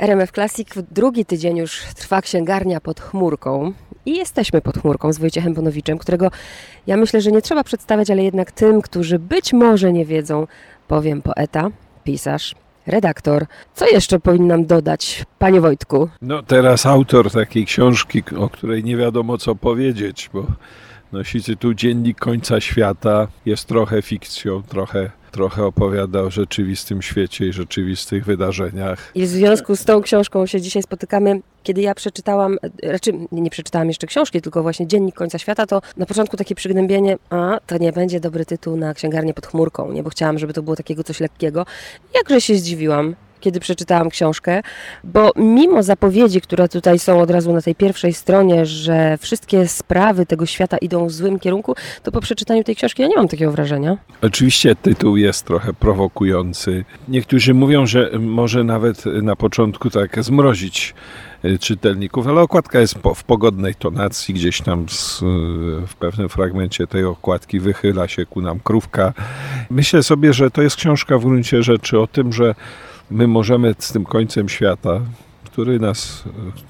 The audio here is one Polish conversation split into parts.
RMF Classic drugi tydzień już trwa księgarnia pod chmurką. I jesteśmy pod chmurką z Wojciechem Bonowiczem, którego ja myślę, że nie trzeba przedstawiać, ale jednak tym, którzy być może nie wiedzą, powiem poeta, pisarz, redaktor. Co jeszcze powinnam dodać, panie Wojtku? No teraz autor takiej książki, o której nie wiadomo co powiedzieć, bo nosi tytuł Dziennik końca świata, jest trochę fikcją, trochę trochę opowiada o rzeczywistym świecie i rzeczywistych wydarzeniach. I w związku z tą książką się dzisiaj spotykamy. Kiedy ja przeczytałam, raczej nie przeczytałam jeszcze książki, tylko właśnie Dziennik Końca Świata, to na początku takie przygnębienie, a to nie będzie dobry tytuł na księgarnię pod chmurką, nie? bo chciałam, żeby to było takiego coś lekkiego. Jakże się zdziwiłam, kiedy przeczytałam książkę, bo mimo zapowiedzi, które tutaj są od razu na tej pierwszej stronie, że wszystkie sprawy tego świata idą w złym kierunku, to po przeczytaniu tej książki ja nie mam takiego wrażenia. Oczywiście tytuł jest trochę prowokujący. Niektórzy mówią, że może nawet na początku tak zmrozić y, czytelników, ale okładka jest w pogodnej tonacji, gdzieś tam z, y, w pewnym fragmencie tej okładki wychyla się ku nam krówka. Myślę sobie, że to jest książka w gruncie rzeczy o tym, że my możemy z tym końcem świata, który nas,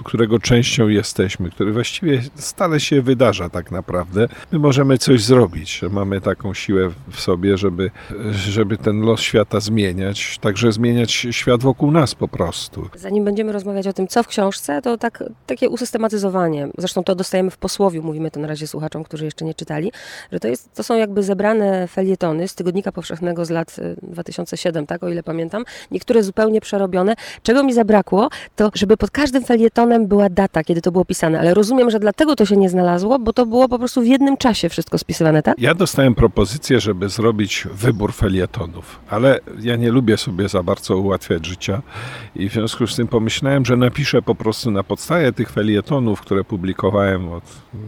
którego częścią jesteśmy, który właściwie stale się wydarza tak naprawdę, my możemy coś zrobić. Mamy taką siłę w sobie, żeby, żeby ten los świata zmieniać, także zmieniać świat wokół nas po prostu. Zanim będziemy rozmawiać o tym, co w książce, to tak, takie usystematyzowanie. Zresztą to dostajemy w posłowiu, mówimy to na razie słuchaczom, którzy jeszcze nie czytali, że to, jest, to są jakby zebrane felietony z Tygodnika Powszechnego z lat 2007, y, tak, o ile pamiętam. Niektóre zupełnie przerobione. Czego mi zabrakło, to żeby pod każdym felietonem była data, kiedy to było pisane, ale rozumiem, że dlatego to się nie znalazło, bo to było po prostu w jednym czasie wszystko spisywane, tak? Ja dostałem propozycję, żeby zrobić wybór felietonów, ale ja nie lubię sobie za bardzo ułatwiać życia i w związku z tym pomyślałem, że napiszę po prostu na podstawie tych felietonów, które publikowałem od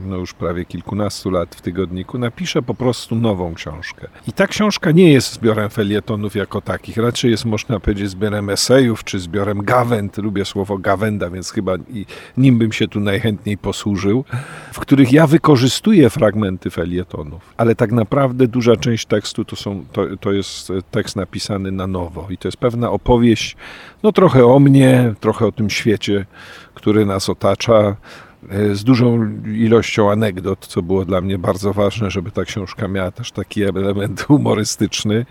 no już prawie kilkunastu lat w tygodniku, napiszę po prostu nową książkę. I ta książka nie jest zbiorem felietonów jako takich, raczej jest można powiedzieć zbiorem esejów czy zbiorem gawęd, lubię słowo gawenda, więc chyba nim bym się tu najchętniej posłużył, w których ja wykorzystuję fragmenty felietonów, ale tak naprawdę duża część tekstu to, są, to, to jest tekst napisany na nowo i to jest pewna opowieść, no trochę o mnie, trochę o tym świecie, który nas otacza, z dużą ilością anegdot, co było dla mnie bardzo ważne, żeby ta książka miała też taki element humorystyczny.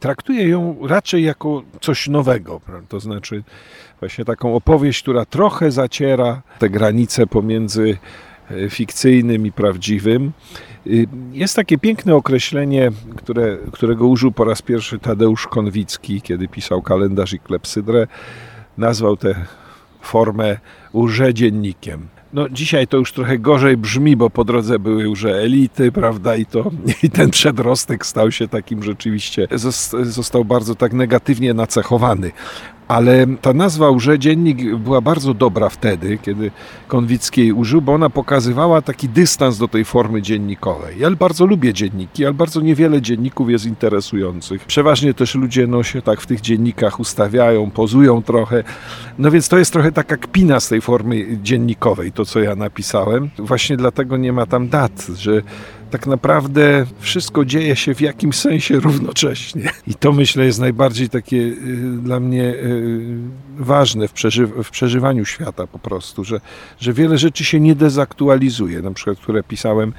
Traktuję ją raczej jako coś nowego, to znaczy właśnie taką opowieść, która trochę zaciera te granice pomiędzy e, fikcyjnym i prawdziwym. Y, jest takie piękne określenie, które, którego użył po raz pierwszy Tadeusz Konwicki, kiedy pisał kalendarz i klepsydrę. Nazwał tę formę dziennikiem. No dzisiaj to już trochę gorzej brzmi, bo po drodze były już elity, prawda, i to i ten przedrostek stał się takim rzeczywiście, został bardzo tak negatywnie nacechowany. Ale ta nazwa Łże Dziennik była bardzo dobra wtedy, kiedy Konwicki jej użył, bo ona pokazywała taki dystans do tej formy dziennikowej. Ja bardzo lubię dzienniki, ale bardzo niewiele dzienników jest interesujących. Przeważnie też ludzie no, się tak w tych dziennikach ustawiają, pozują trochę. No więc to jest trochę taka kpina z tej formy dziennikowej, to co ja napisałem. Właśnie dlatego nie ma tam dat, że tak naprawdę wszystko dzieje się w jakimś sensie równocześnie. I to myślę jest najbardziej takie y, dla mnie y, ważne w, przeży w przeżywaniu świata po prostu, że, że wiele rzeczy się nie dezaktualizuje, na przykład które pisałem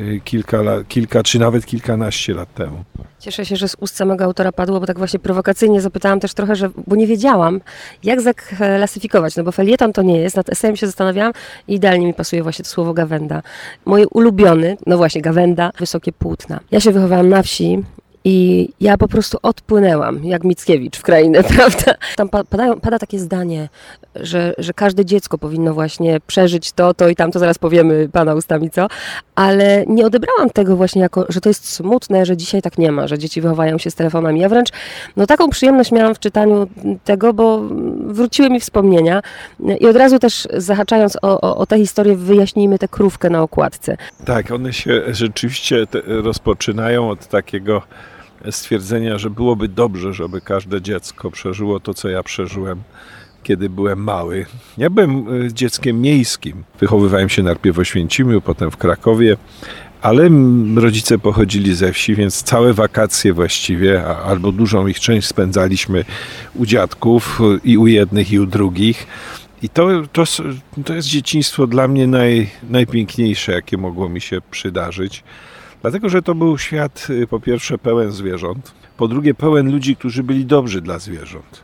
Y, kilka, kilka czy nawet kilkanaście lat temu. Cieszę się, że z ust samego autora padło, bo tak właśnie prowokacyjnie zapytałam też trochę, że, bo nie wiedziałam, jak zaklasyfikować, no bo felieton to nie jest, nad esejem się zastanawiałam i idealnie mi pasuje właśnie to słowo gawenda. Mój ulubiony, no właśnie gawenda, wysokie płótna. Ja się wychowałam na wsi i ja po prostu odpłynęłam, jak Mickiewicz w krainę, prawda? Tam pada, pada takie zdanie, że, że każde dziecko powinno właśnie przeżyć to, to i tam, to zaraz powiemy pana ustami co, ale nie odebrałam tego właśnie jako, że to jest smutne, że dzisiaj tak nie ma, że dzieci wychowają się z telefonami. Ja wręcz no taką przyjemność miałam w czytaniu tego, bo wróciły mi wspomnienia i od razu też zahaczając o, o, o tę historię wyjaśnijmy tę krówkę na okładce. Tak, one się rzeczywiście rozpoczynają od takiego stwierdzenia, że byłoby dobrze, żeby każde dziecko przeżyło to, co ja przeżyłem kiedy byłem mały. Ja byłem e, dzieckiem miejskim. Wychowywałem się najpierw w Oświęcimiu, potem w Krakowie, ale rodzice pochodzili ze wsi, więc całe wakacje właściwie, albo dużą ich część spędzaliśmy u dziadków i u jednych, i u drugich. I to, to, to jest dzieciństwo dla mnie naj, najpiękniejsze, jakie mogło mi się przydarzyć. Dlatego, że to był świat y, po pierwsze pełen zwierząt, po drugie pełen ludzi, którzy byli dobrzy dla zwierząt.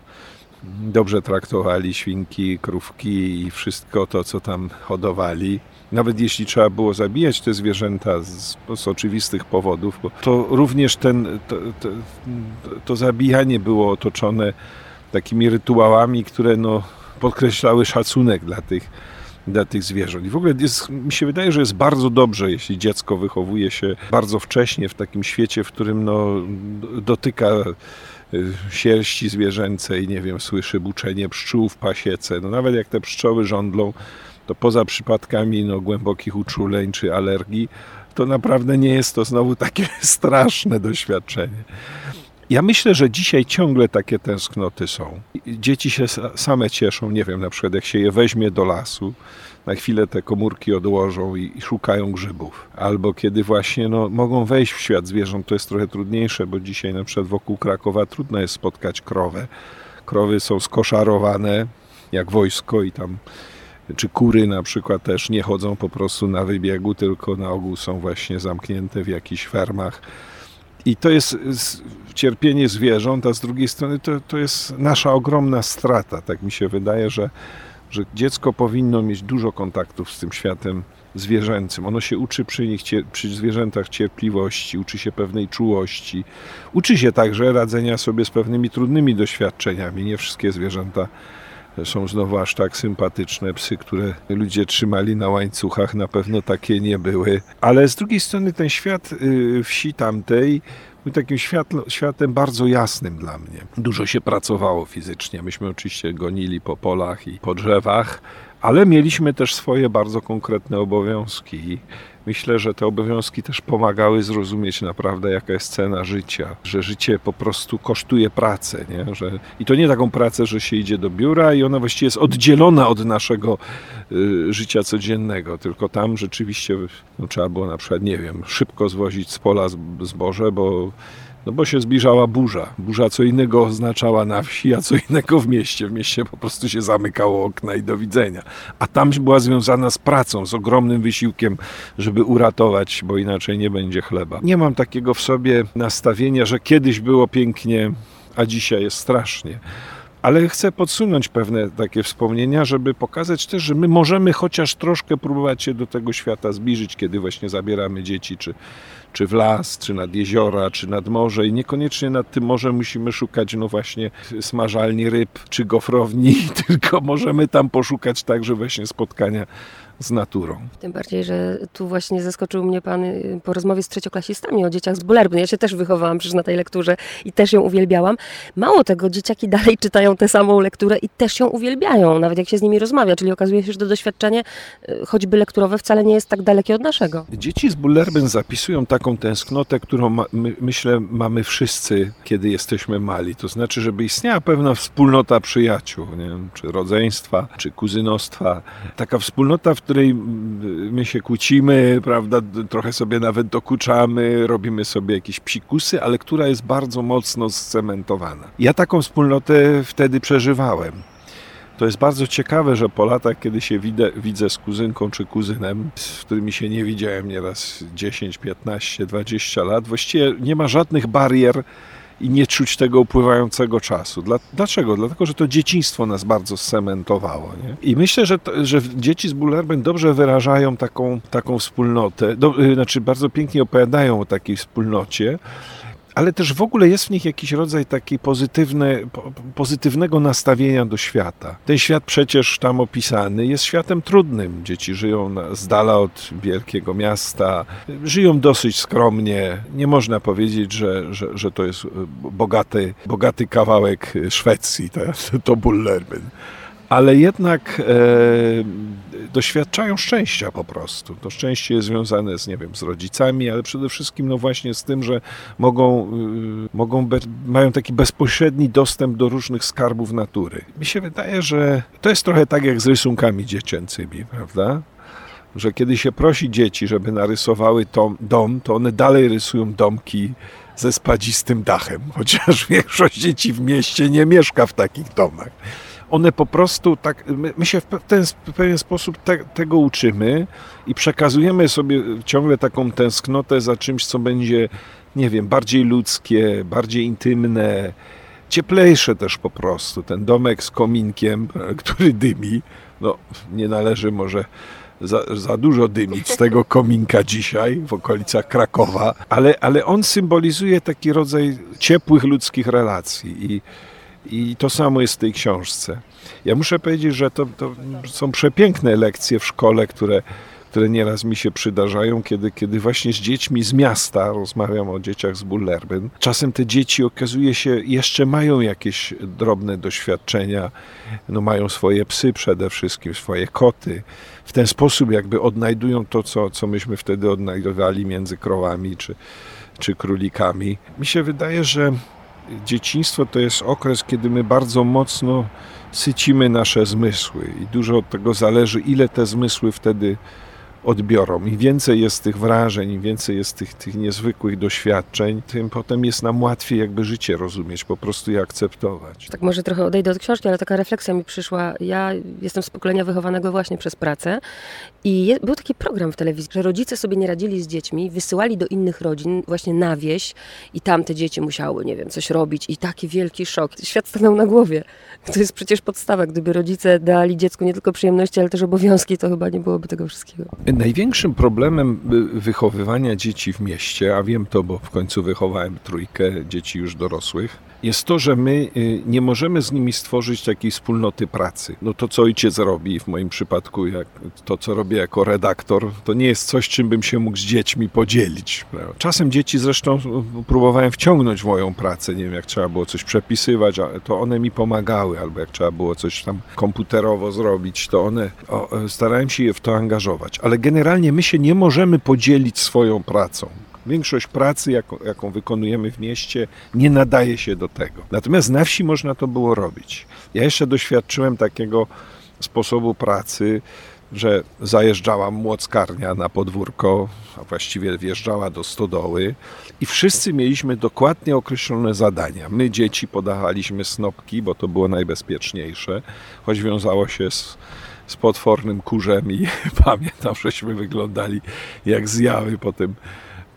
Dobrze traktowali świnki, krówki i wszystko to, co tam hodowali. Nawet jeśli trzeba było zabijać te zwierzęta z, z oczywistych powodów, to również ten, to, to, to zabijanie było otoczone takimi rytuałami, które no, podkreślały szacunek dla tych, dla tych zwierząt. I w ogóle jest, mi się wydaje, że jest bardzo dobrze, jeśli dziecko wychowuje się bardzo wcześnie w takim świecie, w którym no, dotyka y, sierści zwierzęcej, nie wiem, słyszy buczenie pszczół w pasiece. No nawet jak te pszczoły żądlą, to poza przypadkami no, głębokich uczuleń czy alergii, to naprawdę nie jest to znowu takie straszne doświadczenie. Ja myślę, że dzisiaj ciągle takie tęsknoty są. Dzieci się sa- same cieszą, nie wiem, na przykład jak się je weźmie do lasu, na chwilę te komórki odłożą i, i szukają grzybów. Albo kiedy właśnie no, mogą wejść w świat zwierząt, to jest trochę trudniejsze, bo dzisiaj na przykład wokół Krakowa trudno jest spotkać krowę. Krowy są skoszarowane jak wojsko i tam czy kury na przykład też nie chodzą po prostu na wybiegu, tylko na ogół są właśnie zamknięte w jakichś fermach. I to jest cierpienie zwierząt, a z drugiej strony to, to jest nasza ogromna strata. Tak mi się wydaje, że, że dziecko powinno mieć dużo kontaktów z tym światem zwierzęcym. Ono się uczy przy nich, przy zwierzętach cierpliwości, uczy się pewnej czułości. Uczy się także radzenia sobie z pewnymi trudnymi doświadczeniami. Nie wszystkie zwierzęta są znowu aż tak sympatyczne. Psy, które ludzie trzymali na łańcuchach, na pewno takie nie były. Ale z drugiej strony ten świat y, wsi tamtej był takim światlo, światem bardzo jasnym dla mnie. Dużo się pracowało fizycznie. Myśmy oczywiście gonili po polach i po drzewach, ale mieliśmy też swoje bardzo konkretne obowiązki. Myślę, że te obowiązki też pomagały zrozumieć naprawdę, jaka jest cena życia, że życie po prostu kosztuje pracę, nie? Że, i to nie taką pracę, że się idzie do biura i ona właściwie jest oddzielona od naszego y, życia codziennego, tylko tam rzeczywiście no, trzeba było na przykład, nie wiem, szybko zwozić z pola zboże, bo no bo się zbliżała burza. Burza co innego oznaczała na wsi, a co innego w mieście. W mieście po prostu się zamykało okna i do widzenia. A tam była związana z pracą, z ogromnym wysiłkiem, żeby uratować, bo inaczej nie będzie chleba. Nie mam takiego w sobie nastawienia, że kiedyś było pięknie, a dzisiaj jest strasznie. Ale chcę podsunąć pewne takie wspomnienia, żeby pokazać też, że my możemy chociaż troszkę próbować się do tego świata zbliżyć, kiedy właśnie zabieramy dzieci, czy, czy w las, czy nad jeziora, czy nad morze. I niekoniecznie nad tym morzem musimy szukać, no właśnie, smażalni ryb, czy gofrowni, tylko możemy tam poszukać także właśnie spotkania z naturą. Tym bardziej, że tu właśnie zaskoczył mnie pan y, po rozmowie z trzecioklasistami o dzieciach z Bulerbyn. Ja się też wychowałam przecież na tej lekturze i też ją uwielbiałam. Mało tego, dzieciaki dalej czytają tę samą lekturę i też ją uwielbiają, nawet jak się z nimi rozmawia. Czyli okazuje się, że to doświadczenie, y, choćby lekturowe, wcale nie jest tak dalekie od naszego. Dzieci z Bullerbyn zapisują taką tęsknotę, którą ma, my, myślę mamy wszyscy, kiedy jesteśmy mali. To znaczy, żeby istniała pewna wspólnota przyjaciół, nie czy rodzeństwa, czy kuzynostwa. Taka wspólnota, w której my się kłócimy, prawda, trochę sobie nawet dokuczamy, robimy sobie jakieś psikusy, ale która jest bardzo mocno scementowana. Ja taką wspólnotę wtedy przeżywałem. To jest bardzo ciekawe, że po latach, kiedy się widzę, widzę z kuzynką czy kuzynem, z którymi się nie widziałem nieraz 10, 15, 20 lat, właściwie nie ma żadnych barier i nie czuć tego upływającego czasu. Dla, dlaczego? Dlatego, że to dzieciństwo nas bardzo scementowało. Nie? I myślę, że, to, że dzieci z Bullerbyn dobrze wyrażają taką, taką wspólnotę, do, y, znaczy bardzo pięknie opowiadają o takiej wspólnocie, ale też w ogóle jest w nich jakiś rodzaj takiej pozytywne, po- pozytywnego nastawienia do świata. Ten świat przecież tam opisany jest światem trudnym. Dzieci żyją z dala od wielkiego miasta, żyją dosyć skromnie. Nie można powiedzieć, że, że, że to jest e, bogaty, bogaty kawałek Szwecji, to, to. Ale jednak e, doświadczają szczęścia po prostu. To szczęście jest związane z, nie wiem, z rodzicami, ale przede wszystkim no właśnie z tym, że mogą, y, mogą be, mają taki bezpośredni dostęp do różnych skarbów natury. Mi się wydaje, że to jest trochę tak jak z rysunkami dziecięcymi, prawda? że kiedy się prosi dzieci, żeby narysowały tom, dom, to one dalej rysują domki ze spadzistym dachem, chociaż większość dzieci w mieście nie mieszka w takich domach. One po prostu tak, my, my się w ten w pewien sposób te, tego uczymy i przekazujemy sobie ciągle taką tęsknotę za czymś, co będzie, nie wiem, bardziej ludzkie, bardziej intymne, cieplejsze też po prostu. Ten domek z kominkiem, który dymi, no nie należy może za, za, dużo dymić z tego kominka dzisiaj w okolicach Krakowa, ale, ale on symbolizuje taki rodzaj ciepłych ludzkich relacji i, i to samo jest w tej książce. Ja muszę powiedzieć, że to, to są przepiękne lekcje w szkole, które które nieraz mi się przydarzają, kiedy, kiedy właśnie z dziećmi z miasta, rozmawiam o dzieciach z Bullerbyn, czasem te dzieci okazuje się jeszcze mają jakieś drobne doświadczenia, no mają swoje psy przede wszystkim, swoje koty. W ten sposób jakby odnajdują to, co, co myśmy wtedy odnajdowali między krowami czy, czy królikami. Mi się wydaje, że dzieciństwo to jest okres, kiedy my bardzo mocno sycimy nasze zmysły i dużo od tego zależy, ile te zmysły wtedy odbiorą. Im więcej jest tych wrażeń, im więcej jest tych, tych niezwykłych doświadczeń, tym potem jest nam łatwiej jakby życie rozumieć, po prostu je akceptować. Tak może trochę odejdę od książki, ale taka refleksja mi przyszła. Ja jestem z pokolenia wychowanego właśnie przez pracę i je, był taki program w telewizji, że rodzice sobie nie radzili z dziećmi, wysyłali do innych rodzin właśnie na wieś i tam te dzieci musiały, nie wiem, coś robić i taki wielki szok. Świat stanął na głowie. To jest przecież podstawa. Gdyby rodzice dali dziecku nie tylko przyjemności, ale też obowiązki, to chyba nie byłoby tego wszystkiego. Największym problemem wychowywania dzieci w mieście, a wiem to, bo w końcu wychowałem trójkę dzieci już dorosłych, jest to, że my y, nie możemy z nimi stworzyć takiej wspólnoty pracy. No to, co ojciec robi, w moim przypadku, jak to, co robię jako redaktor, to nie jest coś, czym bym się mógł z dziećmi podzielić. Czasem dzieci zresztą próbowałem wciągnąć w moją pracę, nie wiem, jak trzeba było coś przepisywać, to one mi pomagały, albo jak trzeba było coś tam komputerowo zrobić, to one, o, starałem się je w to angażować. Ale generalnie my się nie możemy podzielić swoją pracą. Większość pracy, jaką, jaką, wykonujemy w mieście, nie nadaje się do tego. Natomiast na wsi można to było robić. Ja jeszcze doświadczyłem takiego sposobu pracy, że zajeżdżała młockarnia na podwórko, a właściwie wjeżdżała do stodoły i wszyscy mieliśmy dokładnie określone zadania. My, dzieci, podawaliśmy snopki, bo to było najbezpieczniejsze, choć wiązało się z z potwornym kurzem i pamiętam, żeśmy wyglądali jak zjawy po tym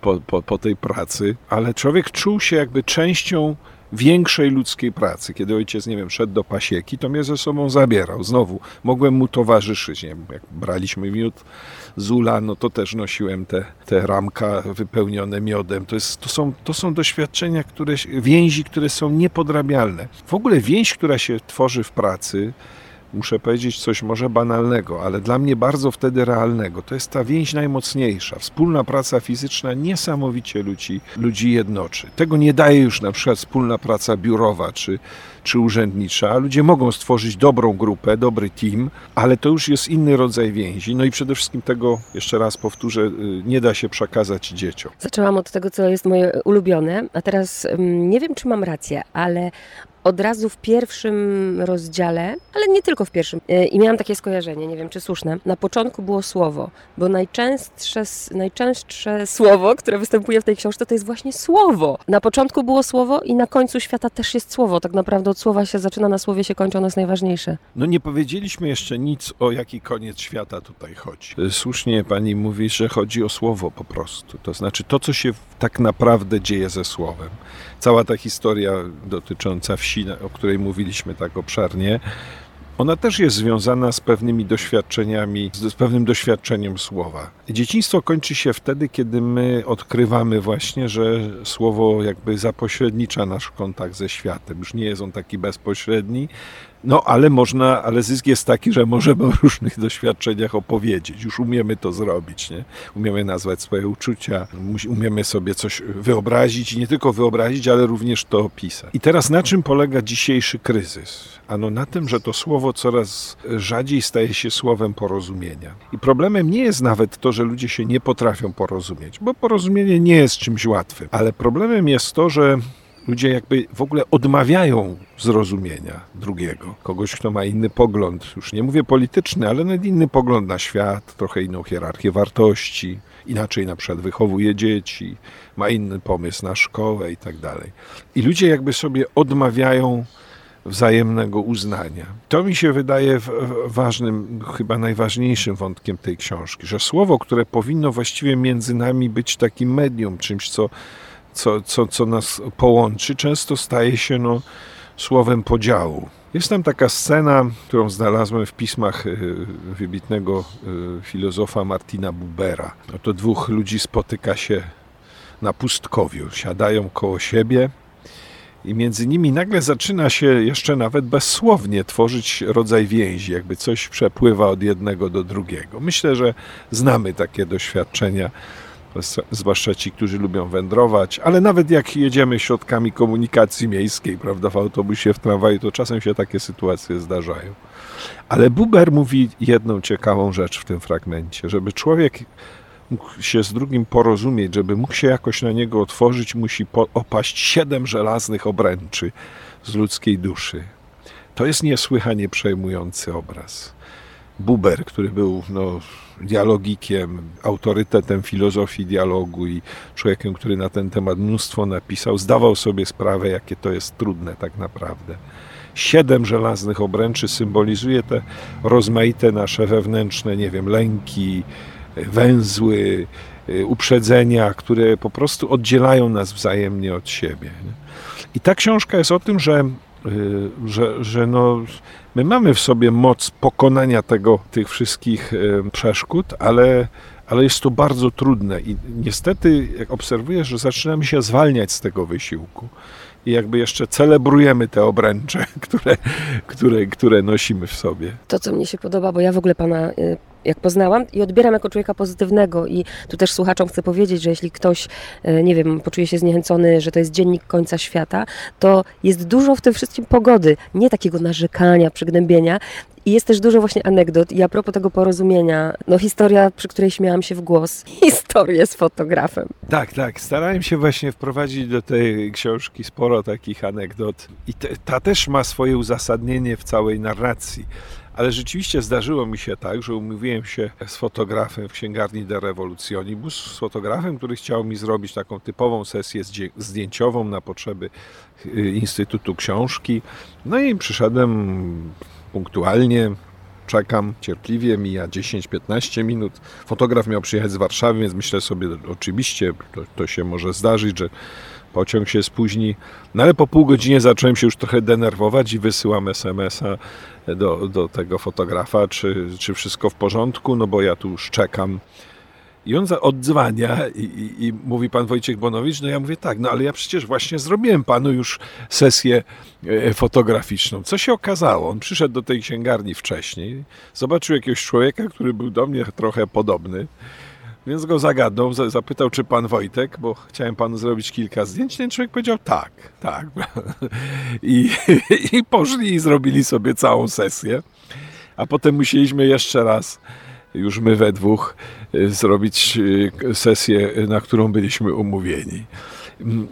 po, po, po tej pracy, ale człowiek czuł się jakby częścią większej ludzkiej pracy. Kiedy ojciec, nie wiem, szedł do pasieki, to mnie ze sobą zabierał. Znowu mogłem mu towarzyszyć. Nie wiem, jak braliśmy miód z ula, no to też nosiłem te, te ramka wypełnione miodem. To, jest, to, są, to są doświadczenia, które, więzi, które są niepodrabialne. W ogóle więź, która się tworzy w pracy, muszę powiedzieć coś może banalnego, ale dla mnie bardzo wtedy realnego. To jest ta więź najmocniejsza. Wspólna praca fizyczna niesamowicie ludzi, ludzi jednoczy. Tego nie daje już na przykład wspólna praca biurowa czy, czy urzędnicza. Ludzie mogą stworzyć dobrą grupę, dobry team, ale to już jest inny rodzaj więzi. No i przede wszystkim tego, jeszcze raz powtórzę, y, nie da się przekazać dzieciom. Zaczęłam od tego, co jest moje ulubione, a teraz mm, nie wiem, czy mam rację, ale od razu w pierwszym rozdziale, ale nie tylko w pierwszym. E, I miałam takie skojarzenie, nie wiem czy słuszne. Na początku było słowo, bo najczęstsze, najczęstsze słowo, które występuje w tej książce, to jest właśnie słowo. Na początku było słowo i na końcu świata też jest słowo. Tak naprawdę od słowa się zaczyna, na słowie się kończy, ono jest najważniejsze. No nie powiedzieliśmy jeszcze nic o jaki koniec świata tutaj chodzi. E, słusznie pani mówi, że chodzi o słowo po prostu. To znaczy to, co się tak naprawdę dzieje ze słowem. Cała ta historia dotycząca wsi o której mówiliśmy tak obszarnie, ona też jest związana z pewnymi doświadczeniami, z pewnym doświadczeniem słowa. Dzieciństwo kończy się wtedy, kiedy my odkrywamy właśnie, że słowo jakby zapośrednicza nasz kontakt ze światem. Już nie jest on taki bezpośredni, no, ale można, ale zysk jest taki, że możemy o różnych doświadczeniach opowiedzieć. Już umiemy to zrobić, nie? Umiemy nazwać swoje uczucia, umiemy sobie coś wyobrazić i nie tylko wyobrazić, ale również to opisać. I teraz na czym polega dzisiejszy kryzys? Ano na tym, że to słowo coraz rzadziej staje się słowem porozumienia. I problemem nie jest nawet to, że ludzie się nie potrafią porozumieć, bo porozumienie nie jest czymś łatwym, ale problemem jest to, że ludzie jakby w ogóle odmawiają zrozumienia drugiego. Kogoś, kto ma inny pogląd, już nie mówię polityczny, ale nawet inny pogląd na świat, trochę inną hierarchię wartości, inaczej na przykład wychowuje dzieci, ma inny pomysł na szkołę i tak dalej. I ludzie jakby sobie odmawiają wzajemnego uznania. To mi się wydaje ważnym, chyba najważniejszym wątkiem tej książki, że słowo, które powinno właściwie między nami być takim medium, czymś, co, co, co, co nas połączy, często staje się no, słowem podziału. Jest tam taka scena, którą znalazłem w pismach y, wybitnego y, filozofa Martina Bubera. Oto dwóch ludzi spotyka się na pustkowiu, siadają koło siebie i między nimi nagle zaczyna się jeszcze nawet bezsłownie tworzyć rodzaj więzi, jakby coś przepływa od jednego do drugiego. Myślę, że znamy takie doświadczenia, zwłaszcza ci, którzy lubią wędrować, ale nawet jak jedziemy środkami komunikacji miejskiej, prawda, w autobusie, w tramwaju, to czasem się takie sytuacje zdarzają. Ale Buber mówi jedną ciekawą rzecz w tym fragmencie, żeby człowiek mógł się z drugim porozumieć, żeby mógł się jakoś na niego otworzyć, musi opaść siedem żelaznych obręczy z ludzkiej duszy. To jest niesłychanie przejmujący obraz. Buber, który był no, dialogikiem, autorytetem filozofii dialogu i człowiekiem, który na ten temat mnóstwo napisał, zdawał sobie sprawę, jakie to jest trudne tak naprawdę. Siedem żelaznych obręczy symbolizuje te rozmaite nasze wewnętrzne, nie wiem, lęki, węzły, y, uprzedzenia, które po prostu oddzielają nas wzajemnie od siebie. I ta książka jest o tym, że, że, że no, my mamy w sobie moc pokonania tego, tych wszystkich y, przeszkód, ale, ale jest to bardzo trudne i niestety, jak obserwuję, że zaczynamy się zwalniać z tego wysiłku i jakby jeszcze celebrujemy te obręcze, które, które, które nosimy w sobie. To, co mnie się podoba, bo ja w ogóle pana jak poznałam i odbieram jako człowieka pozytywnego i tu też słuchaczom chcę powiedzieć, że jeśli ktoś, e, nie wiem, poczuje się zniechęcony, że to jest dziennik końca świata, to jest dużo w tym wszystkim pogody, nie takiego narzekania, przygnębienia i jest też dużo właśnie anegdot. I a propos tego porozumienia, no historia, przy której śmiałam się w głos, historię z fotografem. Tak, tak. Starałem się właśnie wprowadzić do tej książki sporo takich anegdot. I te, ta też ma swoje uzasadnienie w całej narracji. Ale rzeczywiście zdarzyło mi się tak, że umówiłem się z fotografem w księgarni De Revolutionibus, z fotografem, który chciał mi zrobić taką typową sesję zdjęciową na potrzeby y, Instytutu Książki. No i przyszedłem punktualnie, czekam cierpliwie, mija 10-15 minut. Fotograf miał przyjechać z Warszawy, więc myślę sobie, oczywiście to, to się może zdarzyć, że pociąg się spóźni. No ale po pół godzinie zacząłem się już trochę denerwować i wysyłam SMS-a do, do tego fotografa, czy, czy wszystko w porządku, no bo ja tu już czekam. I on odzwania i, i, i, mówi pan Wojciech Bonowicz, no ja mówię tak, no ale ja przecież właśnie zrobiłem panu już sesję e, fotograficzną. Co się okazało? On przyszedł do tej księgarni wcześniej, zobaczył jakiegoś człowieka, który był do mnie trochę podobny więc go zagadnął, zapytał, czy pan Wojtek, bo chciałem panu zrobić kilka zdjęć. Ten człowiek powiedział tak, tak. I, I poszli i zrobili sobie całą sesję. A potem musieliśmy jeszcze raz, już my we dwóch, y, zrobić y, sesję, na którą byliśmy umówieni.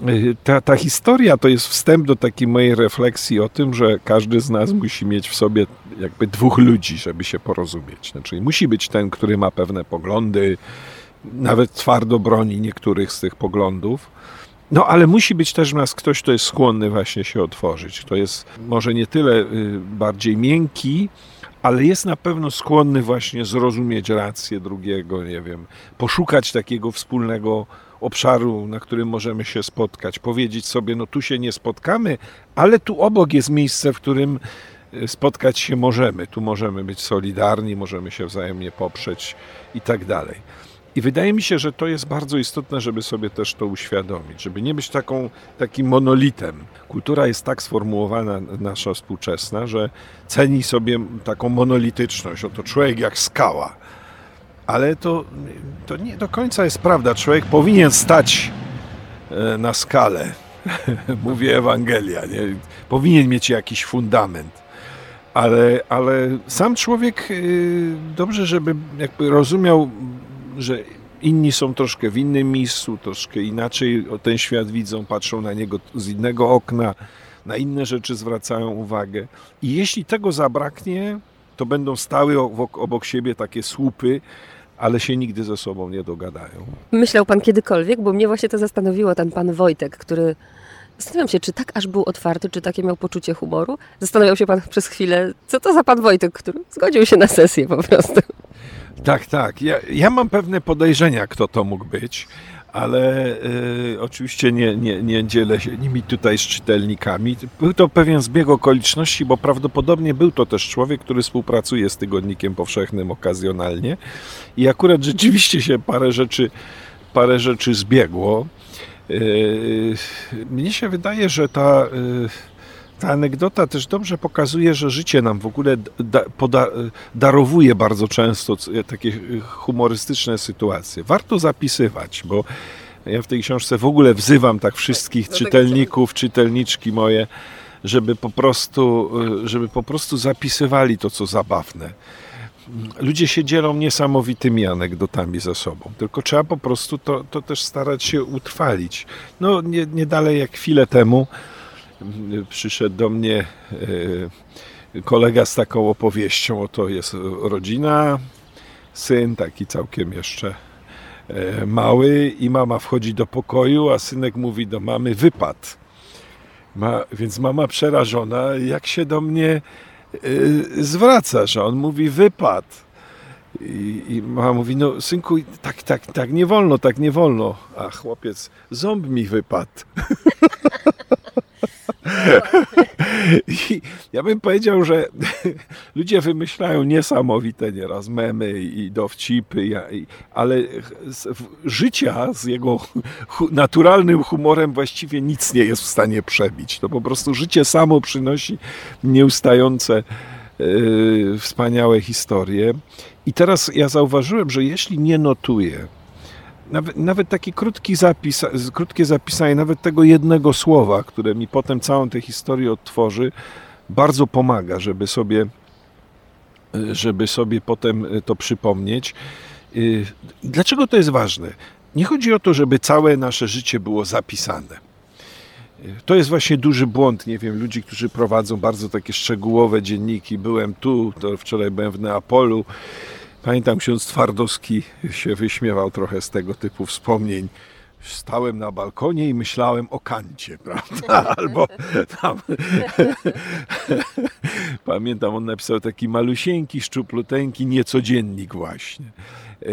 Y, ta, ta historia to jest wstęp do takiej mojej refleksji o tym, że każdy z nas musi mieć w sobie jakby dwóch ludzi, żeby się porozumieć. Znaczy, musi być ten, który ma pewne poglądy, nawet twardo broni niektórych z tych poglądów. No ale musi być też w nas ktoś, kto jest skłonny właśnie się otworzyć, kto jest może nie tyle y, bardziej miękki, ale jest na pewno skłonny właśnie zrozumieć rację drugiego, nie wiem, poszukać takiego wspólnego obszaru, na którym możemy się spotkać, powiedzieć sobie, no tu się nie spotkamy, ale tu obok jest miejsce, w którym y, spotkać się możemy, tu możemy być solidarni, możemy się wzajemnie poprzeć i tak dalej. I wydaje mi się, że to jest bardzo istotne, żeby sobie też to uświadomić, żeby nie być taką, takim monolitem. Kultura jest tak sformułowana, nasza współczesna, że ceni sobie taką monolityczność. Oto człowiek jak skała. Ale to, to nie do końca jest prawda. Człowiek powinien stać e, na skalę. Mówi Ewangelia. Nie? Powinien mieć jakiś fundament. Ale, ale sam człowiek y, dobrze, żeby jakby rozumiał że inni są troszkę w innym miejscu, troszkę inaczej ten świat widzą, patrzą na niego z innego okna, na inne rzeczy zwracają uwagę. I jeśli tego zabraknie, to będą stały obok, siebie takie słupy, ale się nigdy ze sobą nie dogadają. Myślał pan kiedykolwiek, bo mnie właśnie to zastanowiło, ten pan Wojtek, który Zastanawiam się, czy tak aż był otwarty, czy takie miał poczucie humoru. Zastanawiał się pan przez chwilę, co to za pan Wojtek, który zgodził się na sesję po prostu. Tak, tak. Ja, ja mam pewne podejrzenia, kto to mógł być, ale y, oczywiście nie, nie, nie dzielę się nimi tutaj z czytelnikami. Był to pewien zbieg okoliczności, bo prawdopodobnie był to też człowiek, który współpracuje z Tygodnikiem Powszechnym okazjonalnie i akurat rzeczywiście się parę rzeczy, parę rzeczy zbiegło. Y, mnie się wydaje, że ta y, ta anegdota też dobrze pokazuje, że życie nam w ogóle da, poda, darowuje bardzo często takie humorystyczne sytuacje. Warto zapisywać, bo ja w tej książce w ogóle wzywam tak wszystkich czytelników, czytelniczki moje, żeby po prostu, żeby po prostu zapisywali to, co zabawne. Ludzie się dzielą niesamowitymi anegdotami ze sobą, tylko trzeba po prostu to, to też starać się utrwalić. No, nie, nie dalej jak chwilę temu przyszedł do mnie e, kolega z taką opowieścią, oto jest rodzina, syn taki całkiem jeszcze e, mały i mama wchodzi do pokoju, a synek mówi do mamy wypad. Ma, więc mama przerażona, jak się do mnie y, zwraca, że on mówi wypad. I, I mama mówi, no synku, tak, tak, tak nie wolno, tak nie wolno. A chłopiec, ząb mi wypadł. I ja bym powiedział, że ludzie wymyślają niesamowite nieraz memy i dowcipy, ale życia z jego naturalnym humorem właściwie nic nie jest w stanie przebić. To po prostu życie samo przynosi nieustające yy, wspaniałe historie. I teraz ja zauważyłem, że jeśli nie notuję, nawet, nawet taki krótki zapis, krótkie zapisanie nawet tego jednego słowa, które mi potem całą tę historię odtworzy, bardzo pomaga, żeby sobie, żeby sobie potem to przypomnieć. Y, dlaczego to jest ważne? Nie chodzi o to, żeby całe nasze życie było zapisane. Y, to jest właśnie duży błąd, nie wiem, ludzi, którzy prowadzą bardzo takie szczegółowe dzienniki. Byłem tu, to wczoraj byłem w Neapolu Pamiętam, ksiądz Twardowski się wyśmiewał trochę z tego typu wspomnień. Stałem na balkonie i myślałem o kancie, prawda? Albo tam. Pamiętam, on napisał taki malusieńki, szczupluteńki niecodziennik właśnie. E,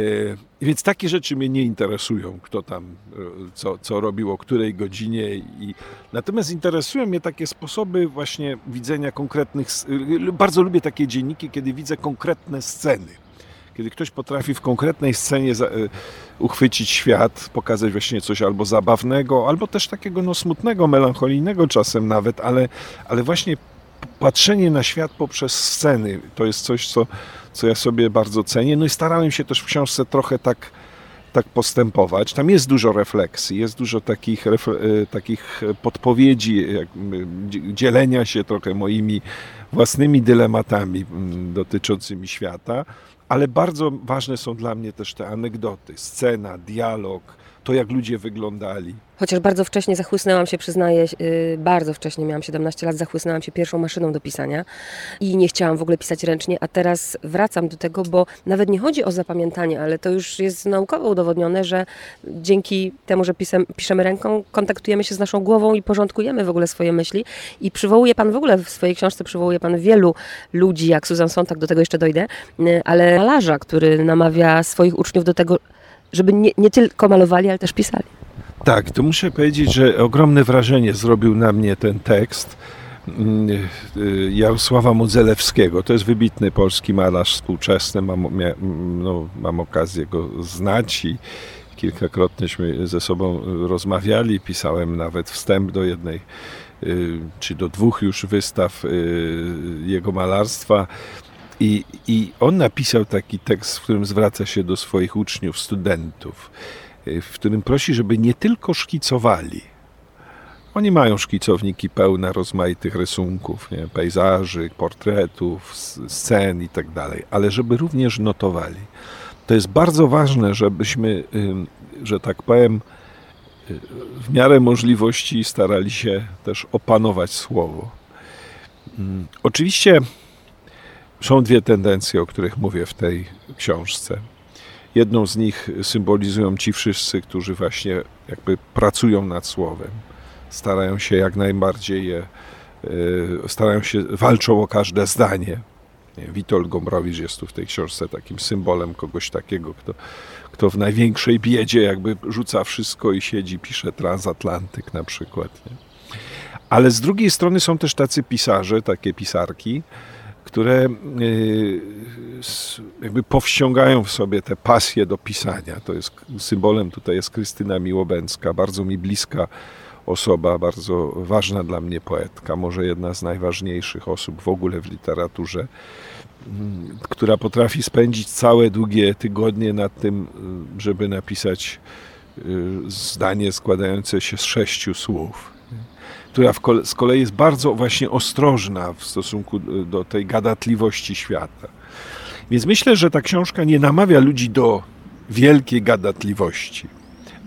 więc takie rzeczy mnie nie interesują, kto tam e, co, co robił, o której godzinie. I... Natomiast interesują mnie takie sposoby właśnie widzenia konkretnych. Bardzo lubię takie dzienniki, kiedy widzę konkretne sceny kiedy ktoś potrafi w konkretnej scenie y, uchwycić świat, pokazać właśnie coś albo zabawnego, albo też takiego no, smutnego, melancholijnego czasem nawet, ale, ale właśnie patrzenie na świat poprzez sceny to jest coś, co, co ja sobie bardzo cenię. No i starałem się też w książce trochę tak, tak postępować. Tam jest dużo refleksji, jest dużo takich, y, takich podpowiedzi, dzielenia się trochę moimi własnymi dylematami dotyczącymi świata, ale bardzo ważne są dla mnie też te anegdoty, scena, dialog, to jak ludzie wyglądali. Chociaż bardzo wcześnie zachłysnęłam się, przyznaję, yy, bardzo wcześnie, miałam 17 lat, zachłysnęłam się pierwszą maszyną do pisania i nie chciałam w ogóle pisać ręcznie, a teraz wracam do tego, bo nawet nie chodzi o zapamiętanie, ale to już jest naukowo udowodnione, że dzięki temu, że pisem, piszemy ręką, kontaktujemy się z naszą głową i porządkujemy w ogóle swoje myśli i przywołuje Pan w ogóle w swojej książce, przywołuje Pan wielu ludzi, jak Susan Sontag, do tego jeszcze dojdę, yy, ale malarza, który namawia swoich uczniów do tego, żeby nie, nie tylko malowali, ale też pisali. Tak, to muszę powiedzieć, że ogromne wrażenie zrobił na mnie ten tekst mm, y, Jarosława Modzelewskiego. To jest wybitny polski malarz współczesny. Mam, no, mam okazję go znać i kilkakrotnieśmy ze sobą rozmawiali. Pisałem nawet wstęp do jednej y, czy do dwóch już wystaw y, jego malarstwa. I, I on napisał taki tekst, w którym zwraca się do swoich uczniów, studentów, y, w którym prosi, żeby nie tylko szkicowali. Oni mają szkicowniki pełne rozmaitych rysunków, nie? pejzaży, portretów, scen i tak dalej, ale żeby również notowali. to jest bardzo ważne, żebyśmy, że tak powiem, w miarę możliwości starali się też opanować słowo. Oczywiście są dwie tendencje, o których mówię w tej książce. Jedną z nich symbolizują ci wszyscy, którzy właśnie jakby pracują nad słowem, starają się jak najbardziej je, e, starają się, walczą o każde zdanie. Witold Gombrowicz jest tu w tej książce takim symbolem kogoś takiego, kto, kto w największej biedzie jakby rzuca wszystko i siedzi, pisze transatlantyk na przykład. Nie? Ale z drugiej strony są też tacy pisarze, takie pisarki, które y, jakby powściągają w sobie tę pasję do pisania. To jest symbolem tutaj jest Krystyna Miłobęcka, bardzo mi bliska osoba, bardzo ważna dla mnie poetka, może jedna z najważniejszych osób w ogóle w literaturze, mm, która potrafi spędzić całe długie tygodnie nad tym, y, żeby napisać y, zdanie składające się z sześciu słów która z kolei jest bardzo właśnie ostrożna w stosunku do tej gadatliwości świata. Więc myślę, że ta książka nie namawia ludzi do wielkiej gadatliwości,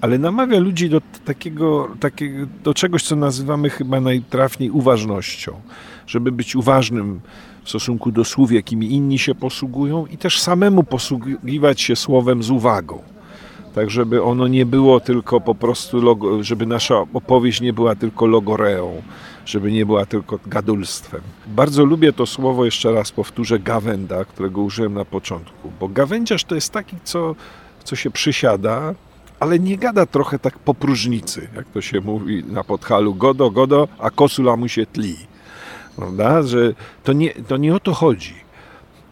ale namawia ludzi do takiego, takiego do czegoś, co nazywamy chyba najtrafniej uważnością, żeby być uważnym w stosunku do słów, jakimi inni się posługują i też samemu posługiwać się słowem z uwagą tak żeby ono nie było tylko po prostu, logo, żeby nasza opowieść nie była tylko logoreą, żeby nie była tylko gadulstwem. Bardzo lubię to słowo, jeszcze raz powtórzę, gawenda, którego użyłem na początku, bo gawędziarz to jest taki, co, co się przysiada, ale nie gada trochę tak po próżnicy, jak to się mówi na podchalu, godo, godo, a kosula mu się tli. Prawda? Że to nie, to nie o to chodzi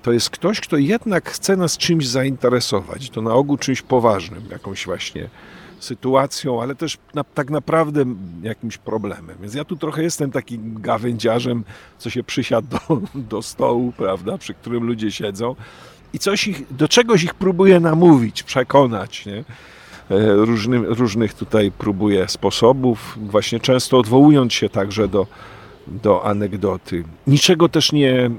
to jest ktoś, kto jednak chce nas czymś zainteresować. To na ogół czymś poważnym, jakąś właśnie sytuacją, ale też na, tak naprawdę jakimś problemem. Więc ja tu trochę jestem takim gawędziarzem, co się przysiadł do, do stołu, prawda, przy którym ludzie siedzą i coś ich, do czegoś ich próbuje namówić, przekonać, nie? E, Różny, różnych tutaj próbuje sposobów, właśnie często odwołując się także do, do anegdoty. Niczego też nie,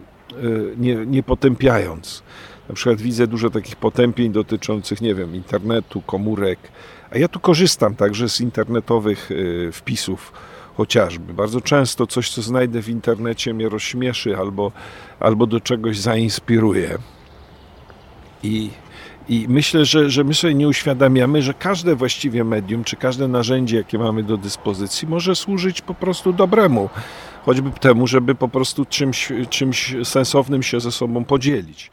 nie, nie potępiając. Na przykład widzę dużo takich potępień dotyczących, nie wiem, internetu, komórek, a ja tu korzystam także z internetowych y, wpisów chociażby. Bardzo często coś, co znajdę w internecie, mnie rozśmieszy albo, albo do czegoś zainspiruje. I, i myślę, że, że my sobie nie uświadamiamy, że każde właściwie medium, czy każde narzędzie, jakie mamy do dyspozycji, może służyć po prostu dobremu choćby temu, żeby po prostu czymś, czymś sensownym się ze sobą podzielić.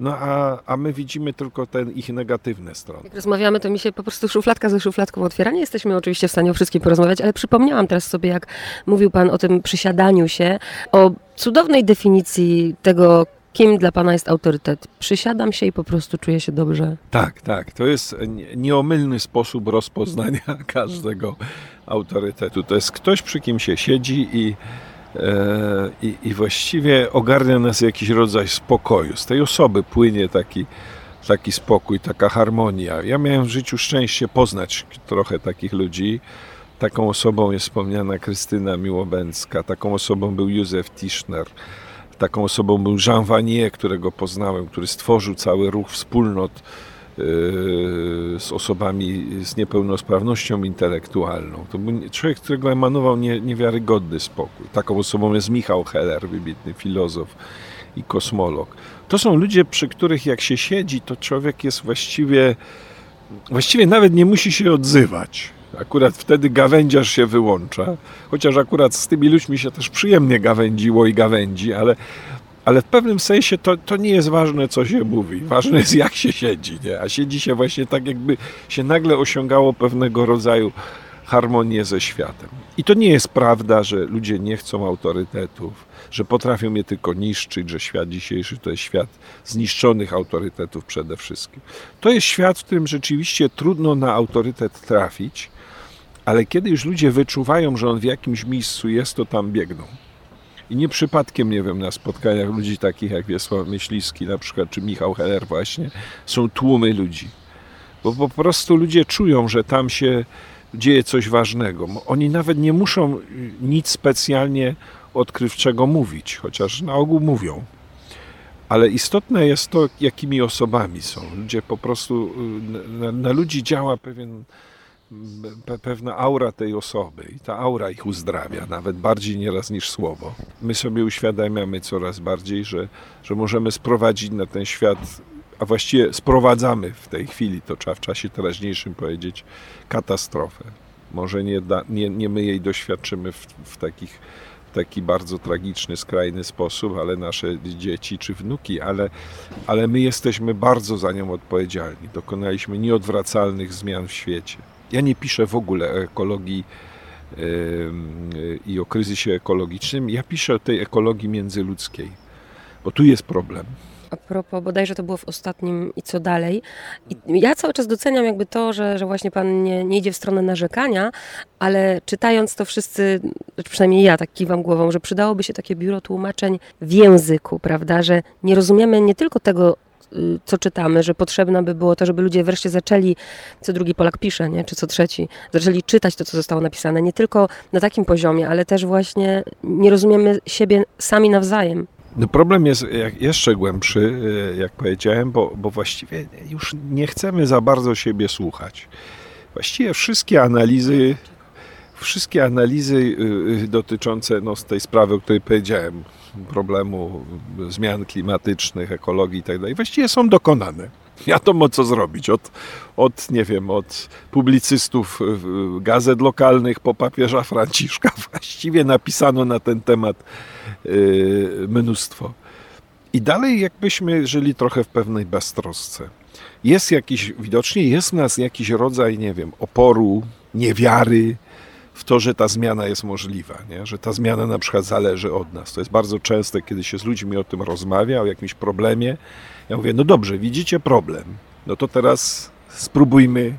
No a, a my widzimy tylko te ich negatywne strony. Jak rozmawiamy, to mi się po prostu szufladka ze szufladką otwiera. Nie jesteśmy oczywiście w stanie o wszystkim porozmawiać, ale przypomniałam teraz sobie, jak mówił Pan o tym przysiadaniu się, o cudownej definicji tego, kim dla Pana jest autorytet. Przysiadam się i po prostu czuję się dobrze. Tak, tak. To jest nieomylny sposób rozpoznania każdego autorytetu. To jest ktoś, przy kim się siedzi i E, i, i właściwie ogarnia nas jakiś rodzaj spokoju. Z tej osoby płynie taki, taki spokój, taka harmonia. Ja miałem w życiu szczęście poznać trochę takich ludzi. Taką osobą jest wspomniana Krystyna Miłobęcka, taką osobą był Józef Tischner, taką osobą był Jean Vanier, którego poznałem, który stworzył cały ruch wspólnot z osobami z niepełnosprawnością intelektualną. To był człowiek, którego emanował nie, niewiarygodny spokój. Taką osobą jest Michał Heller, wybitny filozof i kosmolog. To są ludzie, przy których jak się siedzi, to człowiek jest właściwie, właściwie nawet nie musi się odzywać. Akurat wtedy gawędziarz się wyłącza, chociaż akurat z tymi ludźmi się też przyjemnie gawędziło i gawędzi, ale ale w pewnym sensie to, to nie jest ważne, co się mówi. Ważne jest, jak się siedzi. Nie? A siedzi się właśnie tak, jakby się nagle osiągało pewnego rodzaju harmonię ze światem. I to nie jest prawda, że ludzie nie chcą autorytetów, że potrafią je tylko niszczyć, że świat dzisiejszy to jest świat zniszczonych autorytetów przede wszystkim. To jest świat, w którym rzeczywiście trudno na autorytet trafić, ale kiedy już ludzie wyczuwają, że on w jakimś miejscu jest, to tam biegną. I nie przypadkiem, nie wiem, na spotkaniach ludzi takich jak Wiesław Myśliwski na przykład, czy Michał Heller właśnie, są tłumy ludzi. Bo po prostu ludzie czują, że tam się dzieje coś ważnego. Oni nawet nie muszą nic specjalnie odkrywczego mówić, chociaż na ogół mówią. ale istotne jest to, jakimi osobami są. Ludzie po prostu, y, na, na ludzi działa pewien, pe, pewna aura tej osoby i ta aura ich uzdrawia, nawet bardziej nieraz niż słowo. My sobie uświadamiamy coraz bardziej, że, że możemy sprowadzić na ten świat, a właściwie sprowadzamy w tej chwili, to trzeba w czasie teraźniejszym powiedzieć, katastrofę. Może nie, da, nie, nie my jej doświadczymy w, w takich taki bardzo tragiczny, skrajny sposób, ale nasze dzieci czy wnuki, ale, ale my jesteśmy bardzo za nią odpowiedzialni. Dokonaliśmy nieodwracalnych zmian w świecie. Ja nie piszę w ogóle o ekologii i o kryzysie ekologicznym. Ja piszę o tej ekologii międzyludzkiej, bo tu jest problem. A propos, bodajże to było w ostatnim i co dalej. I ja cały czas doceniam jakby to, że, że właśnie pan nie, nie idzie w stronę narzekania, ale czytając to wszyscy, przynajmniej ja tak kiwam głową, że przydałoby się takie biuro tłumaczeń w języku, prawda, że nie rozumiemy nie tylko tego, co czytamy, że potrzebne by było to, żeby ludzie wreszcie zaczęli, co drugi Polak pisze, nie? czy co trzeci, zaczęli czytać to, co zostało napisane, nie tylko na takim poziomie, ale też właśnie nie rozumiemy siebie sami nawzajem. No problem jest jeszcze głębszy, e, jak powiedziałem, bo, bo właściwie już nie chcemy za bardzo siebie słuchać. Właściwie wszystkie analizy, wszystkie analizy e, dotyczące no, tej sprawy, o której powiedziałem, problemu zmian klimatycznych, ekologii i tak właściwie są dokonane. Wiadomo, co zrobić. Od, od, nie wiem, od publicystów gazet lokalnych po papieża Franciszka właściwie napisano na ten temat yy, mnóstwo. I dalej jakbyśmy żyli trochę w pewnej beztrosce. Jest jakiś, widocznie jest w nas jakiś rodzaj, nie wiem, oporu, niewiary w to, że ta zmiana jest możliwa, nie? że ta zmiana na przykład zależy od nas. To jest bardzo częste, kiedy się z ludźmi o tym rozmawia, o jakimś problemie. Ja mówię, no dobrze, widzicie problem, no to teraz spróbujmy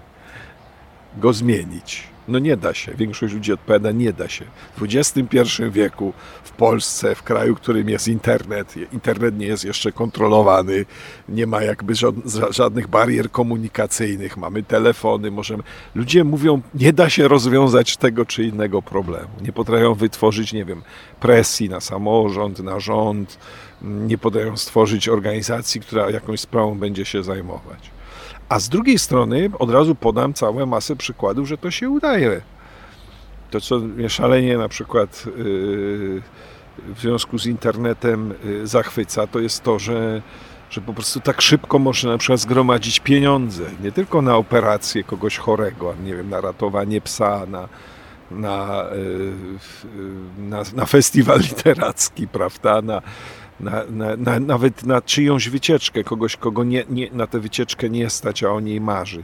go zmienić. No nie da się. Większość ludzi odpowiada, nie da się. W XXI wieku w Polsce, w kraju, w którym jest internet, internet nie jest jeszcze kontrolowany, nie ma jakby żadnych barier komunikacyjnych, mamy telefony, możemy... Ludzie mówią, nie da się rozwiązać tego czy innego problemu. Nie potrafią wytworzyć, nie wiem, presji na samorząd, na rząd, nie potrafią stworzyć organizacji, która jakąś sprawą będzie się zajmować. A z drugiej strony od razu podam całą masę przykładów, że to się udaje. To, co mnie szalenie na przykład yy, w związku z internetem yy, zachwyca, to jest to, że, że po prostu tak szybko można na przykład zgromadzić pieniądze, nie tylko na operację kogoś chorego, nie wiem, na ratowanie psa, na, na, yy, na, na festiwal literacki, prawda, na, na, na, na, nawet na czyjąś wycieczkę, kogoś, kogo nie, nie, na tę wycieczkę nie stać, a o niej marzy.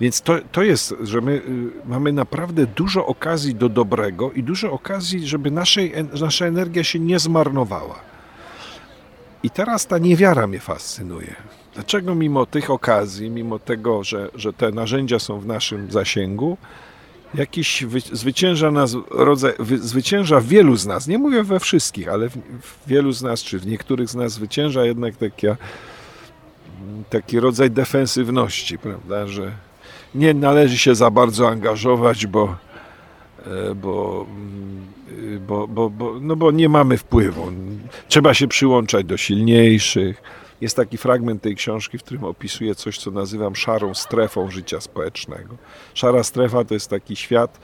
Więc to, to jest, że my y, mamy naprawdę dużo okazji do dobrego i dużo okazji, żeby naszej, nasza energia się nie zmarnowała. I teraz ta niewiara mnie fascynuje. Dlaczego mimo tych okazji, mimo tego, że, że te narzędzia są w naszym zasięgu, jakiś zwycięża nas rodzaj, zwycięża wielu z nas, nie mówię we wszystkich, ale w, w wielu z nas, czy w niektórych z nas zwycięża jednak taka, taki rodzaj defensywności, prawda, że nie należy się za bardzo angażować, bo, e, bo, mm, bo, bo, bo, no bo nie mamy wpływu. Trzeba się przyłączać do silniejszych jest taki fragment tej książki, w którym opisuje coś, co nazywam szarą strefą życia społecznego. Szara strefa to jest taki świat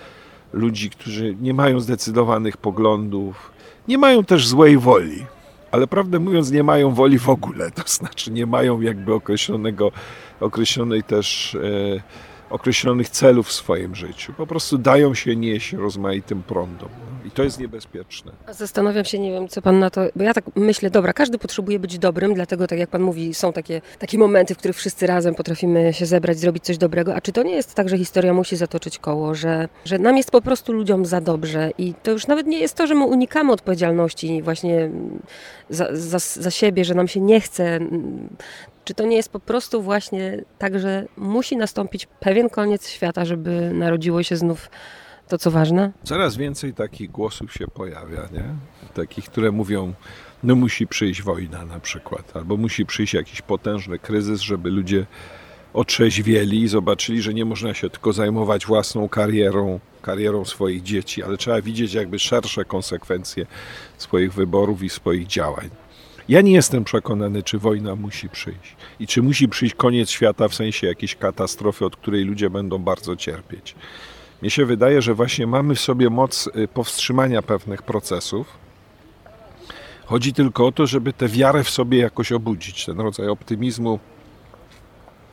ludzi, którzy nie mają zdecydowanych poglądów, nie mają też złej woli, ale prawdę mówiąc, nie mają woli w ogóle. To znaczy, nie mają jakby określonego, określonej też. E, określonych celów w swoim życiu. Po prostu dają się nieść rozmaitym prądom. I to jest niebezpieczne. Zastanawiam się, nie wiem, co pan na to, bo ja tak myślę, dobra, każdy potrzebuje być dobrym, dlatego tak jak pan mówi, są takie, takie momenty, w których wszyscy razem potrafimy się zebrać, zrobić coś dobrego. A czy to nie jest tak, że historia musi zatoczyć koło, że, że nam jest po prostu ludziom za dobrze i to już nawet nie jest to, że my unikamy odpowiedzialności właśnie za, za, za siebie, że nam się nie chce czy to nie jest po prostu właśnie tak, że musi nastąpić pewien koniec świata, żeby narodziło się znów to, co ważne? Coraz więcej takich głosów się pojawia, nie? Takich, które mówią, no musi przyjść wojna na przykład, albo musi przyjść jakiś potężny kryzys, żeby ludzie otrzeźwieli i zobaczyli, że nie można się tylko zajmować własną karierą, karierą swoich dzieci, ale trzeba widzieć jakby szersze konsekwencje swoich wyborów i swoich działań. Ja nie jestem przekonany, czy wojna musi przyjść i czy musi przyjść koniec świata w sensie jakiejś katastrofy, od której ludzie będą bardzo cierpieć. Mnie się wydaje, że właśnie mamy w sobie moc y, powstrzymania pewnych procesów. Chodzi tylko o to, żeby tę wiarę w sobie jakoś obudzić, ten rodzaj optymizmu,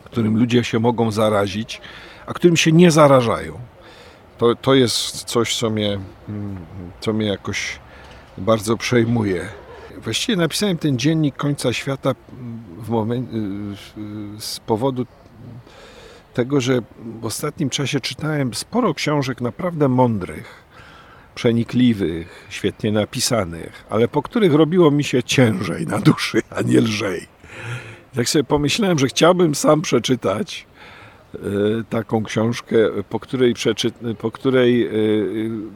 którym ludzie się mogą zarazić, a którym się nie zarażają. To, to jest coś, co mnie, mm, co mnie jakoś bardzo przejmuje. Właściwie napisałem ten dziennik końca świata moment, y, z powodu tego, że w ostatnim czasie czytałem sporo książek naprawdę mądrych, przenikliwych, świetnie napisanych, ale po których robiło mi się ciężej na duszy, a nie lżej. Tak sobie pomyślałem, że chciałbym sam przeczytać taką książkę, po której, przeczy, po której e,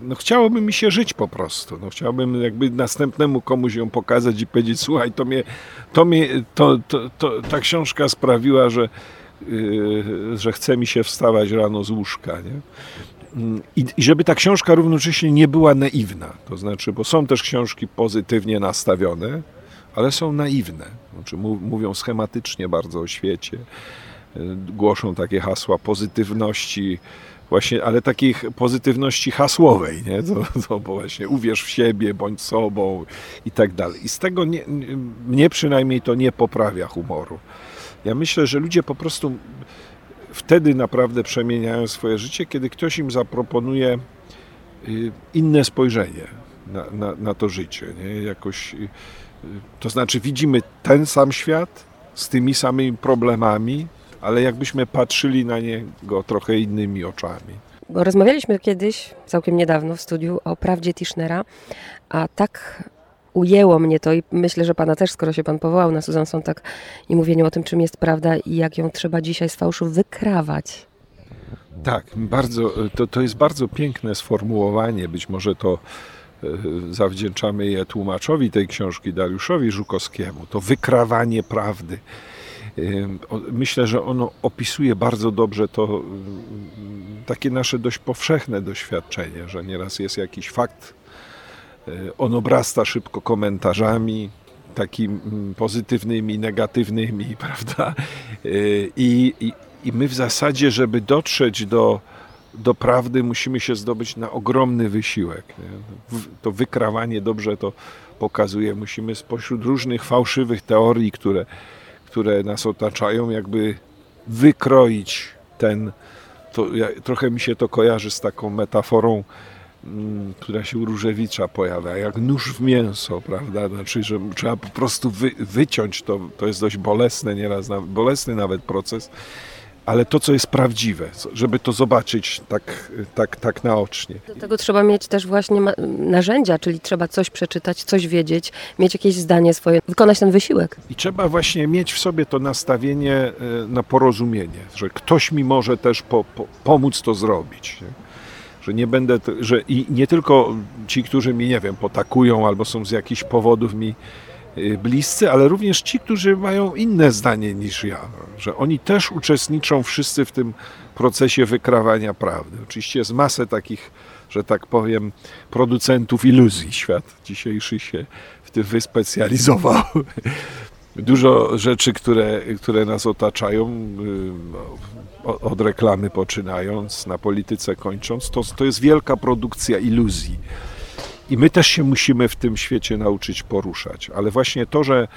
no, chciałoby mi się żyć po prostu. No, chciałbym jakby następnemu komuś ją pokazać i powiedzieć, słuchaj, to mnie, to mnie to, to, to, ta książka sprawiła, że, e, że chce mi się wstawać rano z łóżka. Nie? I, I żeby ta książka równocześnie nie była naiwna. To znaczy, bo są też książki pozytywnie nastawione, ale są naiwne. Znaczy, mówią schematycznie bardzo o świecie, głoszą takie hasła pozytywności, właśnie, ale takich pozytywności hasłowej, nie? To, to bo właśnie uwierz w siebie, bądź sobą i tak dalej. I z tego nie, mnie przynajmniej to nie poprawia humoru. Ja myślę, że ludzie po prostu wtedy naprawdę przemieniają swoje życie, kiedy ktoś im zaproponuje y, inne spojrzenie na, na, na to życie. Nie? Jakoś, y, to znaczy widzimy ten sam świat z tymi samymi problemami, ale jakbyśmy patrzyli na niego trochę innymi oczami. Bo rozmawialiśmy kiedyś, całkiem niedawno w studiu o prawdzie Tischnera, a tak ujęło mnie to i myślę, że pana też, skoro się pan powołał na Susan Sontag i mówieniu o tym, czym jest prawda i jak ją trzeba dzisiaj z fałszu wykrawać. Tak, bardzo, to, to jest bardzo piękne sformułowanie. Być może to e, zawdzięczamy je tłumaczowi tej książki, Dariuszowi Żukowskiemu. To wykrawanie prawdy. Myślę, że ono opisuje bardzo dobrze to takie nasze dość powszechne doświadczenie, że nieraz jest jakiś fakt E, on obrasta szybko komentarzami, takimi pozytywnymi, negatywnymi, prawda? E, I, i, i my w zasadzie, żeby dotrzeć do, do prawdy, musimy się zdobyć na ogromny wysiłek. Nie? To wykrawanie dobrze to pokazuje. Musimy spośród różnych fałszywych teorii, które, które nas otaczają, jakby wykroić ten. To, ja, trochę mi się to kojarzy z taką metaforą Mm, która się u Różewicza pojawia, jak nóż w mięso, prawda? Znaczy, że trzeba po prostu wy, wyciąć to, to jest dość bolesne nieraz, bolesny nawet proces, ale to, co jest prawdziwe, żeby to zobaczyć tak, tak, tak naocznie. Do tego trzeba mieć też właśnie narzędzia, czyli trzeba coś przeczytać, coś wiedzieć, mieć jakieś zdanie swoje, wykonać ten wysiłek. I trzeba właśnie mieć w sobie to nastawienie e, na porozumienie, że ktoś mi może też po, po, pomóc to zrobić. Nie? że nie będę, że i nie tylko ci, którzy mi, nie wiem, potakują albo są z jakichś powodów mi bliscy, ale również ci, którzy mają inne zdanie niż ja, że oni też uczestniczą wszyscy w tym procesie wykrawania prawdy. Oczywiście jest masę takich, że tak powiem, producentów iluzji. Świat dzisiejszy się w tym wyspecjalizował. Dużo rzeczy, które, które nas otaczają, y, od reklamy poczynając, na polityce kończąc, to, to jest wielka produkcja iluzji. I my też się musimy w tym świecie nauczyć poruszać. Ale właśnie to, że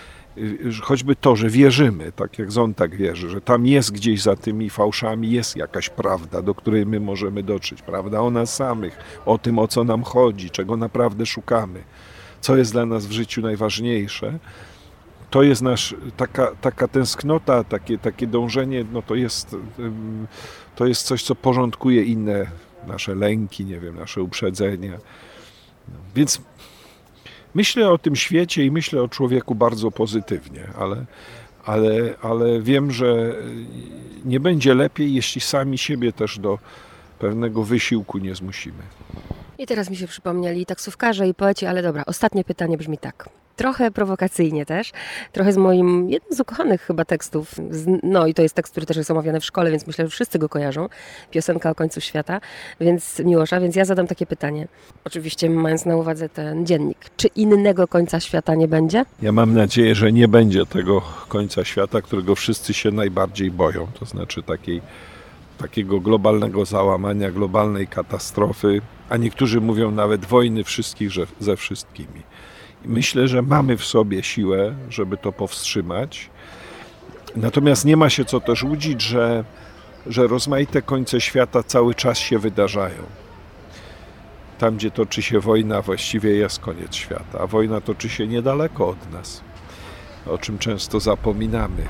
choćby to, że wierzymy, tak jak Zontag wierzy, że tam jest gdzieś za tymi fałszami jest jakaś prawda, do której my możemy dotrzeć, prawda o nas samych, o tym, o co nam chodzi, czego naprawdę szukamy, co jest dla nas w życiu najważniejsze, to jest nasz, taka, taka tęsknota, takie, takie dążenie, no to jest, to jest coś, co porządkuje inne nasze lęki, nie wiem, nasze uprzedzenia. Więc myślę o tym świecie i myślę o człowieku bardzo pozytywnie, ale, ale, ale wiem, że nie będzie lepiej, jeśli sami siebie też do pewnego wysiłku nie zmusimy. I teraz mi się przypomnieli taksówkarze i poeci, ale dobra, ostatnie pytanie brzmi tak. Trochę prowokacyjnie też, trochę z moim, jednym z ukochanych chyba tekstów, no i to jest tekst, który też jest omawiany w szkole, więc myślę, że wszyscy go kojarzą, piosenka o końcu świata, więc Miłosza, więc ja zadam takie pytanie, oczywiście mając na uwadze ten dziennik, czy innego końca świata nie będzie? Ja mam nadzieję, że nie będzie tego końca świata, którego wszyscy się najbardziej boją, to znaczy takiej, takiego globalnego załamania, globalnej katastrofy, a niektórzy mówią nawet wojny wszystkich ze wszystkimi. Myślę, że mamy w sobie siłę, żeby to powstrzymać. Natomiast nie ma się co też łudzić, że, że rozmaite końce świata cały czas się wydarzają. Tam, gdzie toczy się wojna, właściwie jest koniec świata, a wojna toczy się niedaleko od nas, o czym często zapominamy.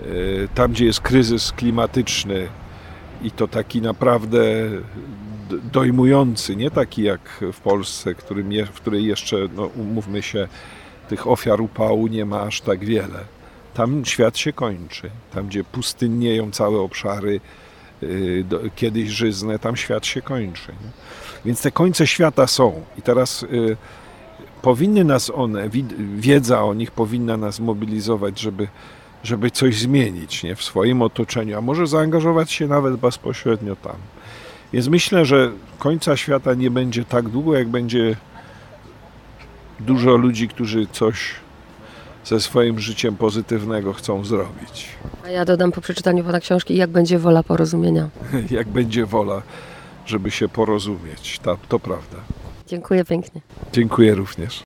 Yy, Tam, gdzie jest kryzys klimatyczny i to taki naprawdę dojmujący, nie taki jak w Polsce, w której jeszcze, no, umówmy się, tych ofiar upału nie ma aż tak wiele. Tam świat się kończy. Tam, gdzie pustynnieją całe obszary, do, kiedyś żyzne, tam świat się kończy. Nie? Więc te końce świata są. I teraz y, powinny nas one, wiedza o nich powinna nas mobilizować, żeby, żeby coś zmienić nie? w swoim otoczeniu, a może zaangażować się nawet bezpośrednio tam. Więc myślę, że końca świata nie będzie tak długo, jak będzie dużo ludzi, którzy coś ze swoim życiem pozytywnego chcą zrobić. A ja dodam po przeczytaniu pana książki, jak będzie wola porozumienia. Jak będzie wola, żeby się porozumieć. Ta, to prawda. Dziękuję pięknie. Dziękuję również.